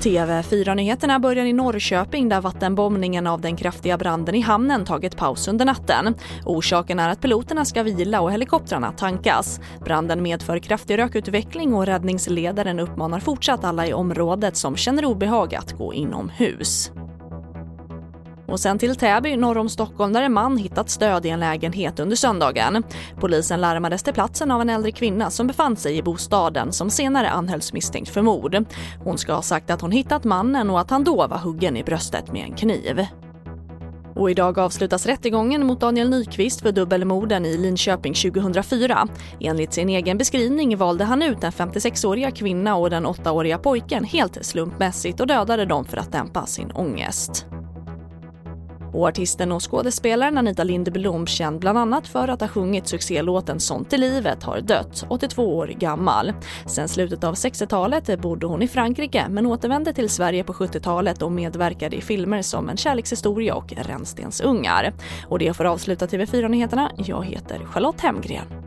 TV4-nyheterna börjar i Norrköping där vattenbombningen av den kraftiga branden i hamnen tagit paus under natten. Orsaken är att piloterna ska vila och helikoptrarna tankas. Branden medför kraftig rökutveckling och räddningsledaren uppmanar fortsatt alla i området som känner obehag att gå inomhus. Och sen till Täby norr om Stockholm där en man hittat stöd i en lägenhet under söndagen. Polisen larmades till platsen av en äldre kvinna som befann sig i bostaden som senare anhölls misstänkt för mord. Hon ska ha sagt att hon hittat mannen och att han då var huggen i bröstet med en kniv. Och idag avslutas rättegången mot Daniel Nyqvist för dubbelmorden i Linköping 2004. Enligt sin egen beskrivning valde han ut den 56-åriga kvinna och den 8-åriga pojken helt slumpmässigt och dödade dem för att dämpa sin ångest. Och artisten och skådespelaren Anita Lindblom, känd bland annat för att ha sjungit succélåten Sånt i livet, har dött, 82 år gammal. Sen slutet av 60-talet bodde hon i Frankrike men återvände till Sverige på 70-talet och medverkade i filmer som En kärlekshistoria och Rännstensungar. Och det får avsluta TV4-nyheterna. Jag heter Charlotte Hemgren.